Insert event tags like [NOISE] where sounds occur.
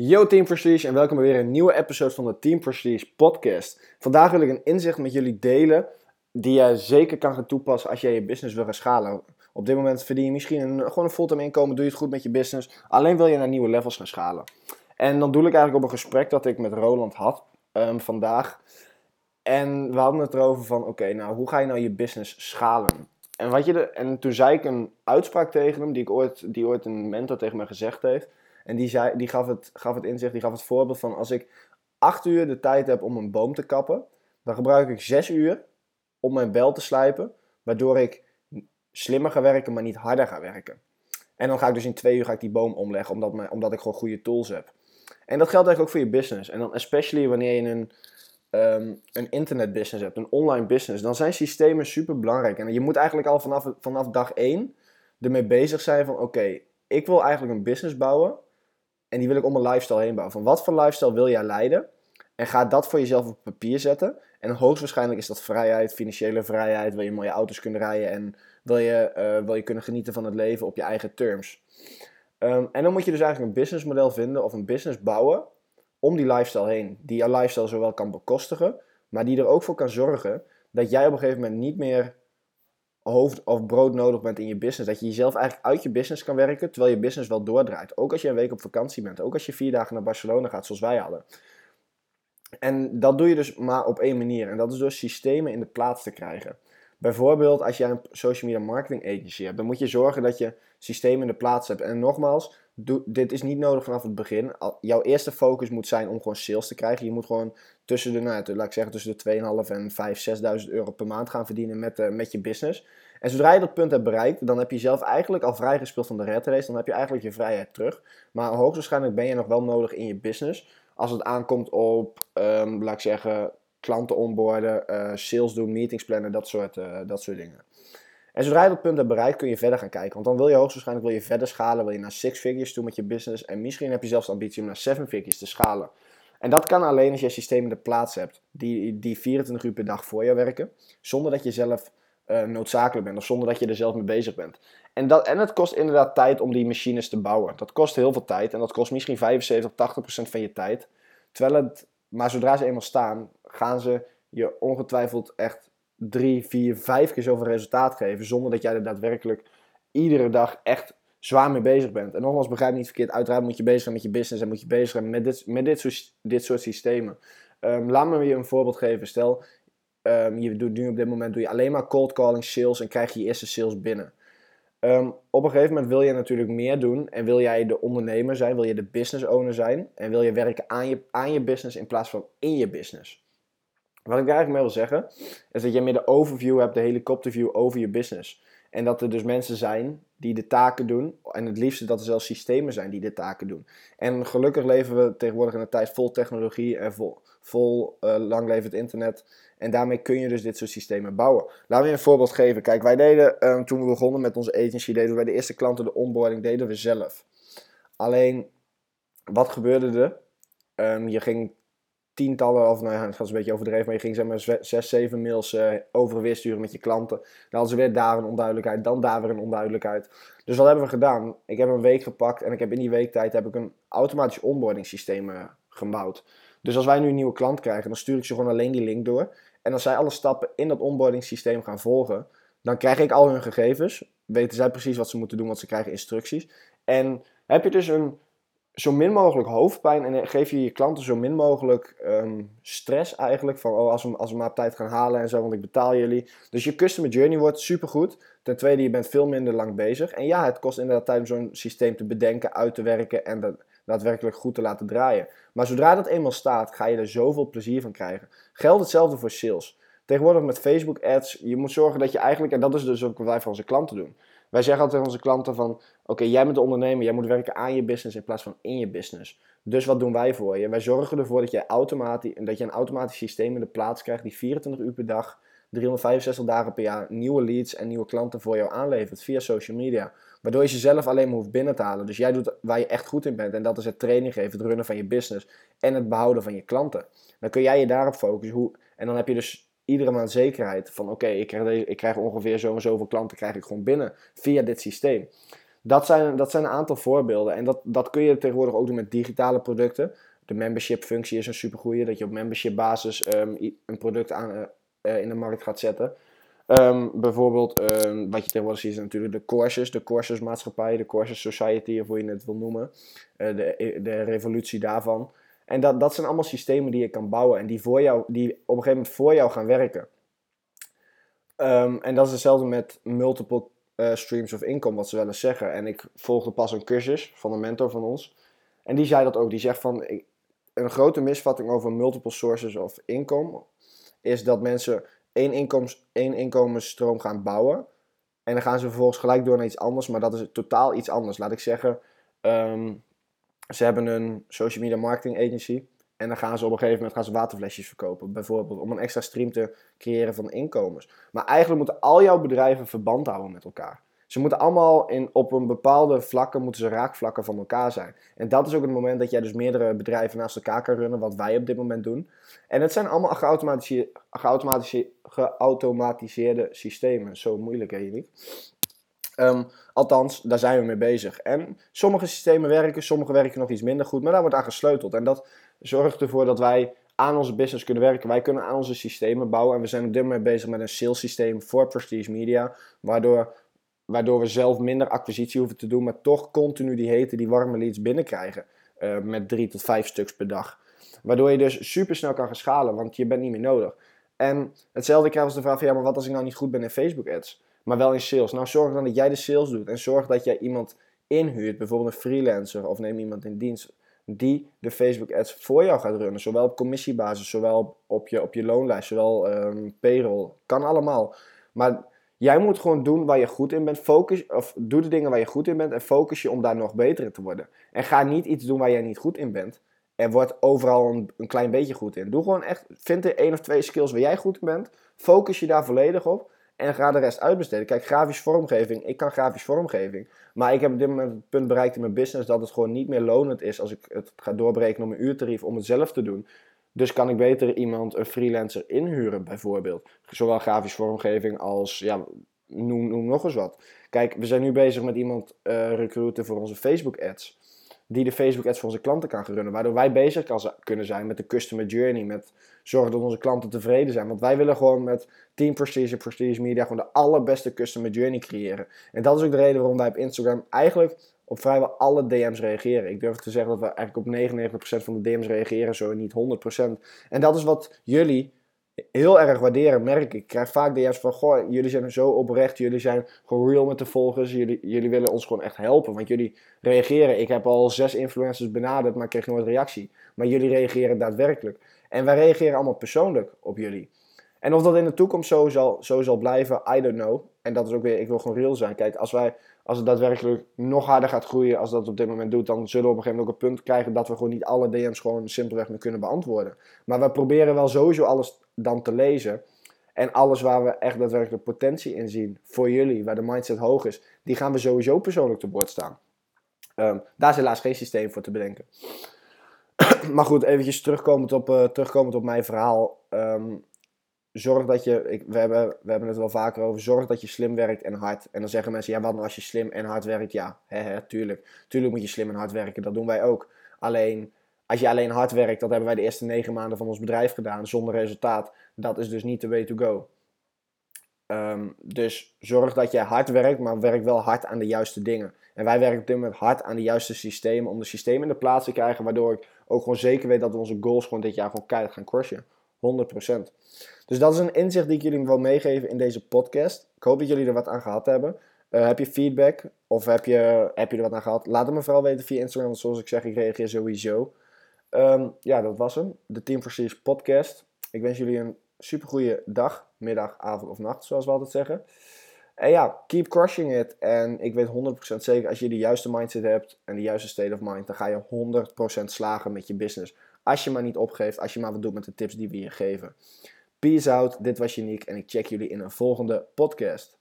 Yo Team Prestige en welkom bij weer een nieuwe episode van de Team Prestige podcast. Vandaag wil ik een inzicht met jullie delen die je zeker kan gaan toepassen als jij je business wil gaan schalen. Op dit moment verdien je misschien een, gewoon een fulltime inkomen, doe je het goed met je business, alleen wil je naar nieuwe levels gaan schalen. En dan doe ik eigenlijk op een gesprek dat ik met Roland had um, vandaag. En we hadden het erover van, oké, nou hoe ga je nou je business schalen? En, wat je de, en toen zei ik een uitspraak tegen hem, die, ik ooit, die ooit een mentor tegen me gezegd heeft. En die, zei, die gaf, het, gaf het inzicht, die gaf het voorbeeld van als ik acht uur de tijd heb om een boom te kappen, dan gebruik ik zes uur om mijn bel te slijpen, waardoor ik slimmer ga werken, maar niet harder ga werken. En dan ga ik dus in twee uur ga ik die boom omleggen, omdat, mijn, omdat ik gewoon goede tools heb. En dat geldt eigenlijk ook voor je business. En dan especially wanneer je een, um, een internetbusiness hebt, een online business, dan zijn systemen super belangrijk. En je moet eigenlijk al vanaf, vanaf dag één ermee bezig zijn van oké, ik wil eigenlijk een business bouwen en die wil ik om een lifestyle heen bouwen. Van wat voor lifestyle wil jij leiden? En ga dat voor jezelf op papier zetten. En hoogstwaarschijnlijk is dat vrijheid, financiële vrijheid. Wil je mooie auto's kunnen rijden en wil je, uh, wil je kunnen genieten van het leven op je eigen terms. Um, en dan moet je dus eigenlijk een businessmodel vinden of een business bouwen om die lifestyle heen. Die jouw lifestyle zowel kan bekostigen, maar die er ook voor kan zorgen dat jij op een gegeven moment niet meer hoofd of brood nodig bent in je business. Dat je jezelf eigenlijk uit je business kan werken, terwijl je business wel doordraait. Ook als je een week op vakantie bent. Ook als je vier dagen naar Barcelona gaat, zoals wij hadden. En dat doe je dus maar op één manier. En dat is door systemen in de plaats te krijgen. Bijvoorbeeld als jij een social media marketing agency hebt, dan moet je zorgen dat je systemen in de plaats hebt. En nogmaals, dit is niet nodig vanaf het begin. Jouw eerste focus moet zijn om gewoon sales te krijgen. Je moet gewoon tussen de, nou, laat ik zeggen, tussen de 2.500 en 5.000, 6.000 euro per maand gaan verdienen met, uh, met je business. En zodra je dat punt hebt bereikt, dan heb je zelf eigenlijk al vrijgespeeld van de red race. Dan heb je eigenlijk je vrijheid terug. Maar hoogstwaarschijnlijk ben je nog wel nodig in je business. Als het aankomt op, um, laat ik zeggen, klanten onboarden, uh, sales doen, meetings plannen, dat soort, uh, dat soort dingen. En zodra je dat punt hebt bereikt, kun je verder gaan kijken. Want dan wil je hoogstwaarschijnlijk wil je verder schalen, wil je naar six figures toe met je business. En misschien heb je zelfs de ambitie om naar seven figures te schalen. En dat kan alleen als je systeem in de plaats hebt die, die 24 uur per dag voor je werken. Zonder dat je zelf uh, noodzakelijk bent of zonder dat je er zelf mee bezig bent. En, dat, en het kost inderdaad tijd om die machines te bouwen. Dat kost heel veel tijd en dat kost misschien 75, 80% van je tijd. Terwijl het, maar zodra ze eenmaal staan, gaan ze je ongetwijfeld echt drie, vier, vijf keer zoveel resultaat geven. Zonder dat jij er daadwerkelijk iedere dag echt zwaar mee bezig bent. En nogmaals, begrijp niet verkeerd. Uiteraard moet je bezig zijn met je business en moet je bezig zijn met dit, met dit, soort, dit soort systemen. Um, laat me je een voorbeeld geven. Stel, um, je doet nu op dit moment doe je alleen maar cold calling sales en krijg je eerste sales binnen. Um, op een gegeven moment wil je natuurlijk meer doen en wil jij de ondernemer zijn, wil je de business owner zijn en wil je werken aan je, aan je business in plaats van in je business. Wat ik eigenlijk mee wil zeggen, is dat je meer de overview hebt, de helikopterview over je business. En dat er dus mensen zijn die de taken doen. En het liefste dat er zelfs systemen zijn die de taken doen. En gelukkig leven we tegenwoordig in een tijd vol technologie en vol, vol uh, lang levend internet. En daarmee kun je dus dit soort systemen bouwen. Laten we een voorbeeld geven. Kijk, wij deden um, toen we begonnen met onze agency, deden wij de eerste klanten de onboarding, deden we zelf. Alleen, wat gebeurde er? Um, je ging tientallen, of nou ja, dat was een beetje overdreven, maar je ging zeg maar zes, zeven mails uh, over en weer sturen met je klanten. Dan hadden ze weer daar een onduidelijkheid, dan daar weer een onduidelijkheid. Dus wat hebben we gedaan? Ik heb een week gepakt en ik heb in die weektijd heb ik een automatisch onboarding systeem uh, gebouwd. Dus als wij nu een nieuwe klant krijgen, dan stuur ik ze gewoon alleen die link door. En als zij alle stappen in dat onboarding systeem gaan volgen, dan krijg ik al hun gegevens. Weten zij precies wat ze moeten doen, want ze krijgen instructies. En heb je dus een zo min mogelijk hoofdpijn en geef je je klanten zo min mogelijk um, stress eigenlijk. Van oh, als we, als we maar tijd gaan halen en zo, want ik betaal jullie. Dus je customer journey wordt supergoed. Ten tweede, je bent veel minder lang bezig. En ja, het kost inderdaad tijd om zo'n systeem te bedenken, uit te werken en dat daadwerkelijk goed te laten draaien. Maar zodra dat eenmaal staat, ga je er zoveel plezier van krijgen. Geldt hetzelfde voor sales. Tegenwoordig met Facebook ads, je moet zorgen dat je eigenlijk, en dat is dus ook wat wij voor onze klanten doen. Wij zeggen altijd tegen onze klanten van, oké, jij bent de ondernemer, jij moet werken aan je business in plaats van in je business. Dus wat doen wij voor je? Wij zorgen ervoor dat, jij automatisch, dat je een automatisch systeem in de plaats krijgt die 24 uur per dag, 365 dagen per jaar nieuwe leads en nieuwe klanten voor jou aanlevert via social media. Waardoor je ze zelf alleen maar hoeft binnen te halen. Dus jij doet waar je echt goed in bent. En dat is het training geven, het runnen van je business en het behouden van je klanten. Dan kun jij je daarop focussen. En dan heb je dus iedere maand zekerheid van oké, ik, krijg ik krijg ongeveer zo en zoveel klanten krijg ik gewoon binnen via dit systeem. dat zijn, dat zijn een aantal voorbeelden. En dat, dat kun je tegenwoordig ook doen met digitale producten. De membership functie is een supergoeie. Dat je op membership basis ehm, een product aan, uh, in de markt gaat zetten. Um, bijvoorbeeld, um, wat je tegenwoordig ziet is natuurlijk de courses, de courses maatschappij, de courses society, of hoe je het wil noemen. Uh, de, de revolutie daarvan. En dat, dat zijn allemaal systemen die je kan bouwen en die, voor jou, die op een gegeven moment voor jou gaan werken. Um, en dat is hetzelfde met multiple uh, streams of income, wat ze wel eens zeggen. En ik volgde pas een cursus van een mentor van ons. En die zei dat ook. Die zegt van, een grote misvatting over multiple sources of income is dat mensen één, inkomens, één inkomensstroom gaan bouwen. En dan gaan ze vervolgens gelijk door naar iets anders, maar dat is totaal iets anders. Laat ik zeggen, um, ze hebben een social media marketing agency. En dan gaan ze op een gegeven moment gaan ze waterflesjes verkopen. Bijvoorbeeld om een extra stream te creëren van inkomens. Maar eigenlijk moeten al jouw bedrijven verband houden met elkaar. Ze moeten allemaal in, op een bepaalde vlakken, moeten ze raakvlakken van elkaar zijn. En dat is ook het moment dat jij dus meerdere bedrijven naast elkaar kan runnen, wat wij op dit moment doen. En het zijn allemaal geautomatiseerde, geautomatiseerde, systemen. Zo moeilijk, hè, niet? Um, althans, daar zijn we mee bezig. En sommige systemen werken, sommige werken nog iets minder goed, maar daar wordt aan gesleuteld. En dat zorgt ervoor dat wij aan onze business kunnen werken. Wij kunnen aan onze systemen bouwen. En we zijn op dit moment bezig met een sales systeem voor Prestige Media. Waardoor, waardoor we zelf minder acquisitie hoeven te doen, maar toch continu die hete, die warme leads binnenkrijgen. Uh, met drie tot vijf stuks per dag. Waardoor je dus super snel kan gaan schalen, want je bent niet meer nodig. En hetzelfde krijgen we de vraag van ja, maar wat als ik nou niet goed ben in Facebook ads? Maar wel in sales. Nou, zorg dan dat jij de sales doet en zorg dat jij iemand inhuurt, bijvoorbeeld een freelancer of neem iemand in dienst die de Facebook ads voor jou gaat runnen. Zowel op commissiebasis, zowel op je, op je loonlijst, zowel um, payroll. Kan allemaal. Maar jij moet gewoon doen waar je goed in bent. Focus, of doe de dingen waar je goed in bent en focus je om daar nog beter in te worden. En ga niet iets doen waar jij niet goed in bent. En word overal een, een klein beetje goed in. Doe gewoon echt, vind er één of twee skills waar jij goed in bent. Focus je daar volledig op en ga de rest uitbesteden. Kijk, grafisch vormgeving, ik kan grafisch vormgeving. Maar ik heb op dit moment het punt bereikt in mijn business dat het gewoon niet meer lonend is als ik het ga doorbreken op mijn uurtarief om het zelf te doen. Dus kan ik beter iemand, een freelancer, inhuren bijvoorbeeld. Zowel grafisch vormgeving als, ja, noem, nog eens wat. Kijk, we zijn nu bezig met iemand uh, recruiten voor onze Facebook ads die de Facebook ads voor onze klanten kan runnen. Waardoor wij bezig kunnen zijn met de customer journey. Met zorgen dat onze klanten tevreden zijn. Want wij willen gewoon met Team Prestige en Prestige Media gewoon de allerbeste customer journey creëren. En dat is ook de reden waarom wij op Instagram eigenlijk op vrijwel alle DM's reageren. Ik durf te zeggen dat we eigenlijk op 99% van de DM's reageren, zo niet 100%. En dat is wat jullie heel erg waarderen, merk ik. Ik krijg vaak DM's van, goh, jullie zijn zo oprecht, jullie zijn gewoon real met de volgers, jullie, jullie willen ons gewoon echt helpen, want jullie reageren. Ik heb al zes influencers benaderd, maar ik kreeg nooit reactie. Maar jullie reageren daadwerkelijk. En wij reageren allemaal persoonlijk op jullie. En of dat in de toekomst zo zal, zo zal blijven, I don't know. En dat is ook weer, ik wil gewoon real zijn. Kijk, als, wij, als het daadwerkelijk nog harder gaat groeien als dat op dit moment doet, dan zullen we op een gegeven moment ook een punt krijgen dat we gewoon niet alle DM's gewoon simpelweg meer kunnen beantwoorden. Maar we proberen wel sowieso alles dan te lezen. En alles waar we echt daadwerkelijk potentie in zien voor jullie, waar de mindset hoog is, die gaan we sowieso persoonlijk te boord staan. Um, daar is helaas geen systeem voor te bedenken. [CLEARS THROAT] maar goed, eventjes terugkomend op, uh, terugkomend op mijn verhaal. Um, zorg dat je, ik, we, hebben, we hebben het wel vaker over, zorg dat je slim werkt en hard. En dan zeggen mensen, ja wat nou als je slim en hard werkt? Ja, hè, hè, tuurlijk. Tuurlijk moet je slim en hard werken, dat doen wij ook. Alleen, als je alleen hard werkt, dat hebben wij de eerste negen maanden van ons bedrijf gedaan, zonder resultaat. Dat is dus niet de way to go. Um, dus zorg dat je hard werkt, maar werk wel hard aan de juiste dingen. En wij werken op dit moment hard aan de juiste systemen, om de systemen in de plaats te krijgen, waardoor ik ook gewoon zeker weet dat onze goals gewoon dit jaar gewoon keihard gaan crushen. 100%. Dus dat is een inzicht die ik jullie wil meegeven in deze podcast. Ik hoop dat jullie er wat aan gehad hebben. Uh, heb je feedback of heb je, heb je er wat aan gehad? Laat het me vooral weten via Instagram, want zoals ik zeg, ik reageer sowieso. Um, ja, dat was hem. De Team Prestige podcast. Ik wens jullie een super goede dag, middag, avond of nacht, zoals we altijd zeggen. En ja, keep crushing it. En ik weet 100% zeker, als je de juiste mindset hebt en de juiste state of mind, dan ga je 100% slagen met je business. Als je maar niet opgeeft, als je maar wat doet met de tips die we je geven. Peace out, dit was Uniek en ik check jullie in een volgende podcast.